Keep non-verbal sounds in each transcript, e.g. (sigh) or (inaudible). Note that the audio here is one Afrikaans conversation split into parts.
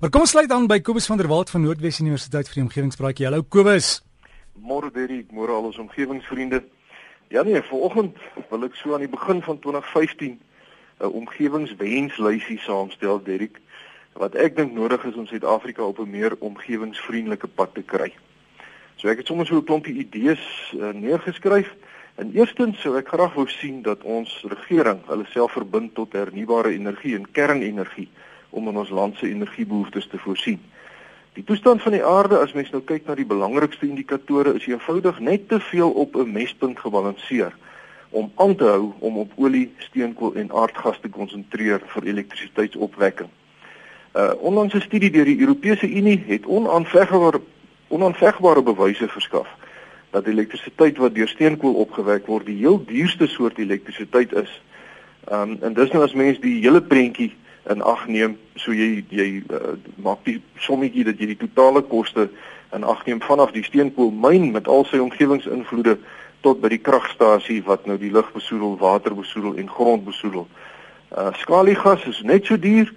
Maar kom ons sluit aan by Kobus van der Walt van Noordwes Universiteit vir die Omgewingspraatjie. Hallo Kobus. Môre Derrick, môre al ons omgewingsvriende. Ja nee, vanoggend wil ek so aan die begin van 2015 'n omgewingswenslysie saamstel, Derrick, wat ek dink nodig is om Suid-Afrika op 'n meer omgewingsvriendelike pad te kry. So ek het sommer so 'n klompie idees uh, neergeskryf. En eerstens sou ek graag wou sien dat ons regering hulle self verbind tot hernubare energie en kernenergie om in ons land se energiebehoeftes te voorsien. Die toestand van die aarde as mens nou kyk na die belangrikste indikatore is eenvoudig net te veel op 'n mespunt gebalanseer om aan te hou om op olie, steenkool en aardgas te konsentreer vir elektrisiteitsopwekking. Uh onlangs 'n studie deur die Europese Unie het onaanvegbare onaanvegbare bewyse verskaf dat elektrisiteit wat deur steenkool opgewek word die heel duurste soort elektrisiteit is. Um en dis nou as mens die hele prentjie in ag neem so jy jy uh, maak die sommetjie dat jy die totale koste in ag neem vanaf die steenkoolmyn met al sy omgewingsinvloede tot by die kragstasie wat nou die lug besoedel, water besoedel en grond besoedel. Uh skaliegas is net so duur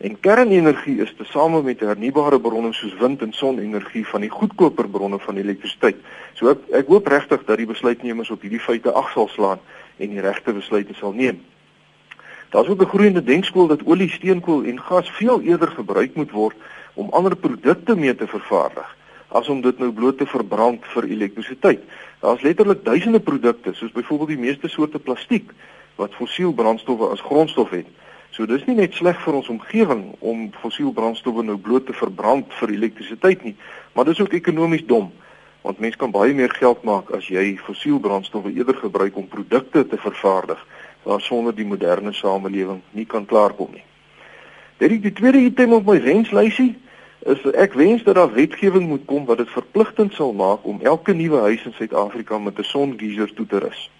en kernenergie is tesame met hernubare bronne soos wind en sonenergie van die goedkoper bronne van elektrisiteit. So ek, ek hoop regtig dat die besluitnemers op hierdie feite ag sal slaan en die regte besluite sal neem. Daar's ook 'n groeiende denkskool dat olie, steenkool en gas veel eerder gebruik moet word om ander produkte mee te vervaardig as om dit nou bloot te verbrand vir elektrisiteit. Daar's letterlik duisende produkte, soos byvoorbeeld die meeste soorte plastiek wat fossiel brandstowwe as grondstof het. So dis nie net sleg vir ons omgewing om fossiel brandstowwe nou bloot te verbrand vir elektrisiteit nie, maar dis ook ekonomies dom want mense kan baie meer geld maak as jy fossiel brandstowwe eerder gebruik om produkte te vervaardig waar sonder die moderne samelewing nie kan klaarkom nie. Dit is die tweede item op my wenslysie is ek wens dat daar wetgewing moet kom wat dit verpligtend sal maak om elke nuwe huis in Suid-Afrika met 'n songeyser toe te rus.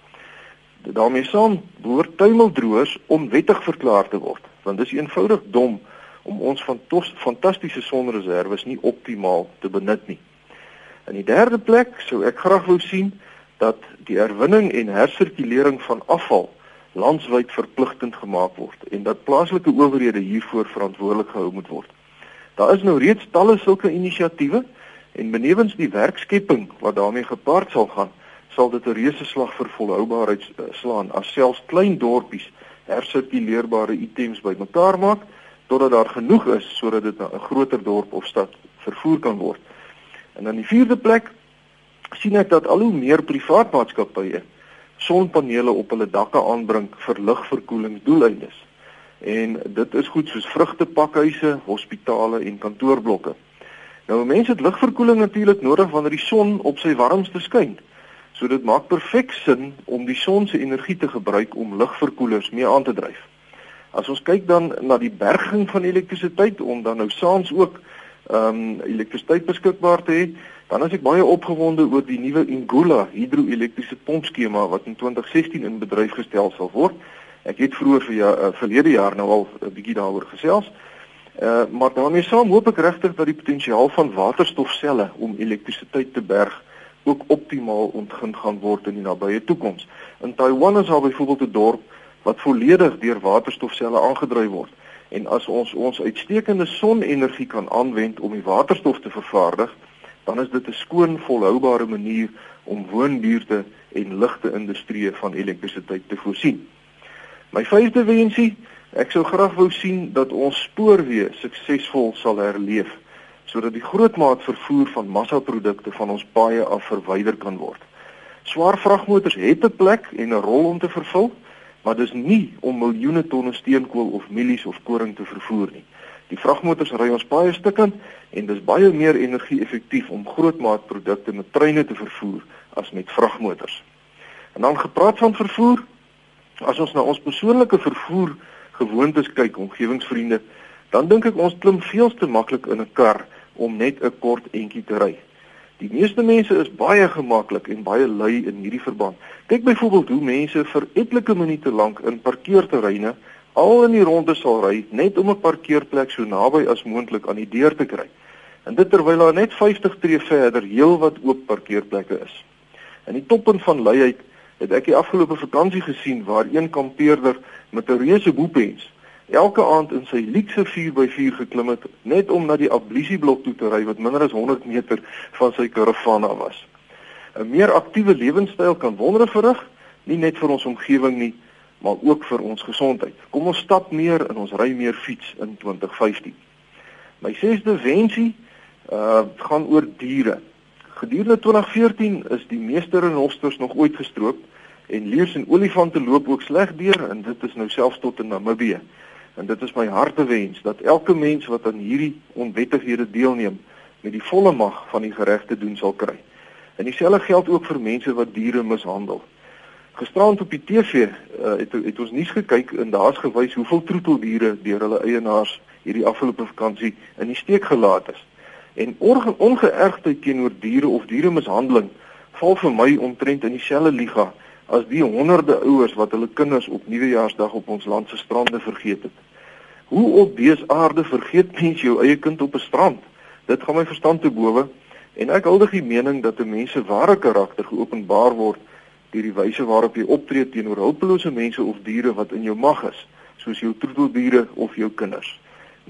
daarmee saam behoort tuimeldroërs onwettig verklaar te word, want dit is eenvoudig dom om ons van fantastiese sonreserwes nie optimaal te benut nie. In die derde plek sou ek graag wou sien dat die herwinning en hersirkulering van afval landwyd verpligtend gemaak word en dat plaaslike owerhede hiervoor verantwoordelik gehou moet word. Daar is nou reeds talle sulke inisiatiewe en benewens die werkskepping wat daarmee gepaard sal gaan, sal dit 'n reuse slag vir volhoubaarheid uh, slaan as selfs klein dorpies hersirkuleerbare items bymekaar maak totdat daar genoeg is sodat dit na 'n groter dorp of stad vervoer kan word. En dan die vierde plek sien ek dat al hoe meer privaat maatskappye sonpanele op hulle dakke aanbring vir ligverkoelingsdoeleindes. En dit is goed soos vrugtepakhuise, hospitale en kantoorblokke. Nou mense het ligverkoeling natuurlik nodig wanneer die son op sy warmste skyn. So dit maak perfek sin om die son se energie te gebruik om ligverkoelers mee aan te dryf. As ons kyk dan na die berging van elektrisiteit om dan nou saans ook ehm um, elektrisiteit beskikbaar te hê, Dan is ek baie opgewonde oor die nuwe Ingula hidroelektriese pompskema wat in 2016 in bedryf gestel sal word. Ek het vroeër vir ja, uh, verlede jaar nou al 'n bietjie daaroor gesels. Uh maar daarmee saam hoop ek regtig dat die potensiaal van waterstofselle om elektrisiteit te berg ook optimaal ontgin gaan word in die nabye toekoms. In Taiwan is daar byvoorbeeld 'n dorp wat volledig deur waterstofselle aangedryf word. En as ons ons uitstekende sonenergie kan aanwend om die waterstof te vervaardig, dan is dit 'n skoon volhoubare manier om woonbuurte en ligte industrieë van elektrisiteit te voorsien. My vyfde wensie, ek sou graag wou sien dat ons spoorweë suksesvol sal herleef sodat die grootmaat vervoer van massaprodukte van ons paaie af verwyder kan word. Swaar vragmotors het 'n plek en 'n rol om te vervul, maar dis nie om miljoene tonne steenkool of mielies of koring te vervoer nie. Die vragmotors ry ons baie stukkend en dis baie meer energie-effektief om grootmaatprodukte met treine te vervoer as met vragmotors. En dan gepraat van vervoer, as ons na ons persoonlike vervoer gewoontes kyk, omgewingsvriende, dan dink ek ons klim veel te maklik in 'n kar om net 'n kort entjie te ry. Die meeste mense is baie gemaklik en baie lui in hierdie verband. Kyk byvoorbeeld hoe mense vir etlike minute lank in parkeerterreine al in die ronde sal ry net om 'n parkeerplek so naby as moontlik aan die deur te kry. En dit terwyl daar net 50 tree verder heelwat oop parkeerplekke is. In die toppunt van luiheid het ek die afgelope vakansie gesien waar een kampeerder met 'n reuse boepens elke aand in sy luukse 4x4 geklim het net om na die ablisieblok toe te ry wat minder as 100 meter van sy karavaan af was. 'n Meer aktiewe lewenstyl kan wondere verrig, nie net vir ons omgewing nie, maar ook vir ons gesondheid. Kom ons stap meer en ons ry meer fiets in 2015. My sesde wensie uh gaan oor diere. Gedurende 2014 is die meeste renosters nog ooit gestroop en leeu's en olifante loop ook sleg deur en dit is nou selfs tot in Namibië. En dit is my hartewens dat elke mens wat aan hierdie onwettighede deelneem met die volle mag van die geregte doen sal kry. En dieselfde geld ook vir mense wat diere mishandel. Gisterand op die TV uh, het het ons nuus gekyk en daar's gewys hoeveel troeteldiere deur hulle eienaars hierdie afgelope vakansie in die steek gelaat is. En ongeërgdheid teenoor diere of dieremishandeling val vir my omtrent in dieselfde liga as die honderde ouers wat hulle kinders op Nuwejaarsdag op ons land se strande vergeet het. Hoe op dese aarde vergeet mens jou eie kind op 'n strand? Dit gaan my verstand te bowe en ek huldig die mening dat 'n mens se ware karakter geopenbaar word deur die wyse waarop jy optree teenoor hulpelose mense of diere wat in jou mag is, soos jou troeteldiere of jou kinders.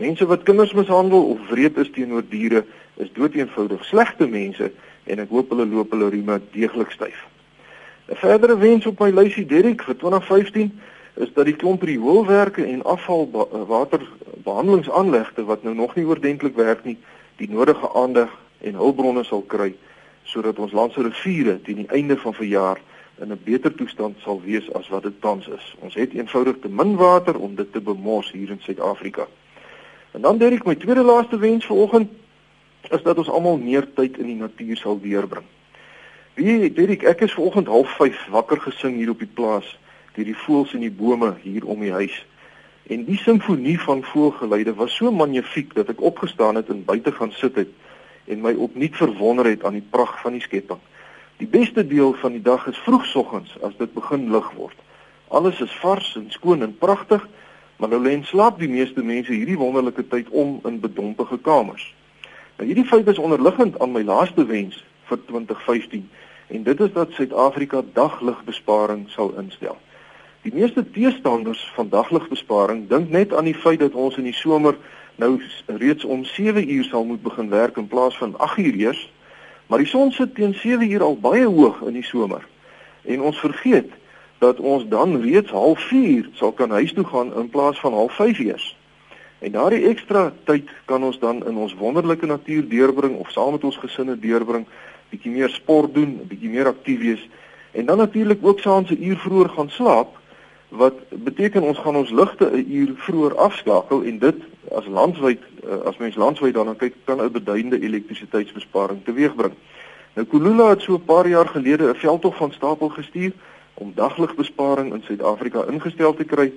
Mense wat kinders mishandel of wreed is teenoor diere, is doeteenvoudig slegte mense en ek hoop hulle loop hulle rieme deeglik styf. 'n Verdere wens op my lysie Derek vir 2015 is dat die klomp rioolwerke en afvalwaterbehandelingsaanlegte wat nou nog nie oordentlik werk nie, die nodige aandag en hulpbronne sal kry sodat ons land se riviere teen die einde van verjaar in 'n beter toestand sal wees as wat dit tans is. Ons het eenvoudig te min water om dit te bemors hier in Suid-Afrika. En dan Derek, my tweede laaste wens vir oggend is dat ons almal meer tyd in die natuur sal deurbring. Wie Dirk, ek is vanoggend half 5 wakker gesing hier op die plaas deur die voëls in die bome hier om die huis. En die simfonie van voëlgeluide was so magnifiek dat ek opgestaan het en buite gaan sit het en my opnuut verwonder het aan die pragt van die skepping. Die beste deel van die dag is vroegsoggens as dit begin lig word. Alles is vars en skoon en pragtig, maar nou lê en slaap die meeste mense hierdie wonderlike tyd om in bedompige kamers. Nou hierdie feit is onderliggend aan my laaste wens vir 2015 en dit is dat Suid-Afrika dagligbesparing sal instel. Die meeste teestanders van dagligbesparing dink net aan die feit dat ons in die somer nou reeds om 7 uur sal moet begin werk in plaas van 8 uur eers, maar die son sit teen 7 uur al baie hoog in die somer. En ons vergeet dat ons dan reeds 04:30 sal kan huis toe gaan in plaas van 05:30 eers. En daardie ekstra tyd kan ons dan in ons wonderlike natuur deurbring of saam met ons gesinne deurbring bietjie meer sport doen, bietjie meer aktief wees en dan natuurlik ook saans 'n uur vroeër gaan slaap wat beteken ons gaan ons ligte 'n uur vroeër afskakel en dit as landwyd eh, as mens landwyd daarna kyk kan 'n beduidende elektrisiteitsbesparing teweegbring. Nou Kulula het so 'n paar jaar gelede 'n veldtog van stapel gestuur om dagligbesparing in Suid-Afrika ingestel te kry,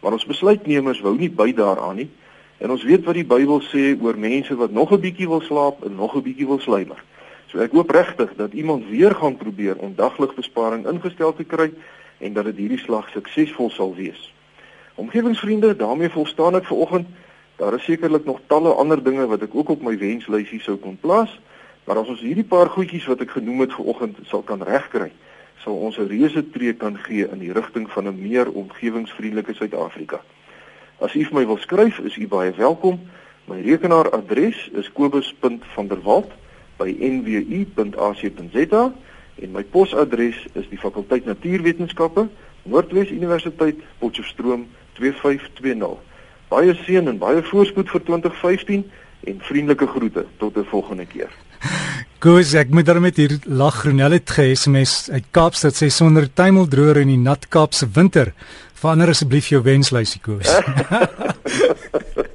maar ons besluitnemers wou nie by daaraan nie. En ons weet wat die Bybel sê oor mense wat nog 'n bietjie wil slaap en nog 'n bietjie wil slymer. So ek hoop regtig dat iemand weer gaan probeer om dagligbesparing ingestel te kry en dat dit hierdie slag suksesvol sal wees. Omgewingsvriende, daarmee volstaan ek vanoggend. Daar is sekerlik nog talle ander dinge wat ek ook op my wenslysie sou kon plaas, maar as ons hierdie paar goedjies wat ek genoem het vanoggend sal kan regkry, sal ons 'n reuse tree kan gee in die rigting van 'n meer omgewingsvriendelike Suid-Afrika. As u vir my wil skryf, is u baie welkom. My rekenaaradres is kobus.vanderwalt@ by nwu.ac.za en my posadres is die fakulteit Natuurwetenskappe, Noordwes Universiteit, Potchefstroom 2520. Baie seën en baie voorspoed vir 2015 en vriendelike groete tot 'n volgende keer. Goeie, ek moet daarmee hier lag Gronel het ge-SMS uit Kaapstad sê sonder tuimeldroër in die nat Kaapse winter. Verander asseblief jou wenslysie koes. (laughs) (laughs)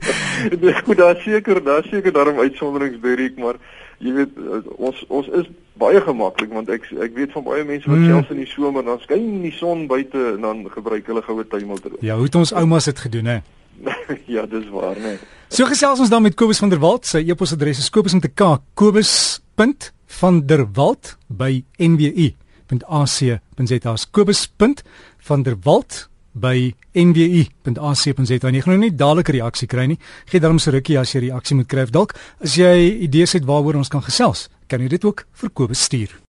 Dis (laughs) goed, daar seker, daar seker daarom uitsonderings Derek, maar jy weet eh, ons ons is baie gemaklik want ek ek weet van baie mense wat hmm. selfs in die somer dan skyn die son buite en dan gebruik hulle goue tuimeldroog. Ja, hoe het ons oumas dit gedoen hè? (laughs) ja, dis waar, né? So gesels ons dan met Kobus van der Walt. Sy e-posadres is kobus met 'n k, kobus.vanderwalt by nwu.ac.za. kobus.vanderwalt by nwu.ac.za. Jy gaan nou nie dadelik 'n reaksie kry nie. Gee darm se rukkie as jy reaksie moet kry. Dalk as jy idees het waaroor ons kan gesels, kan jy dit ook vir Kobus stuur.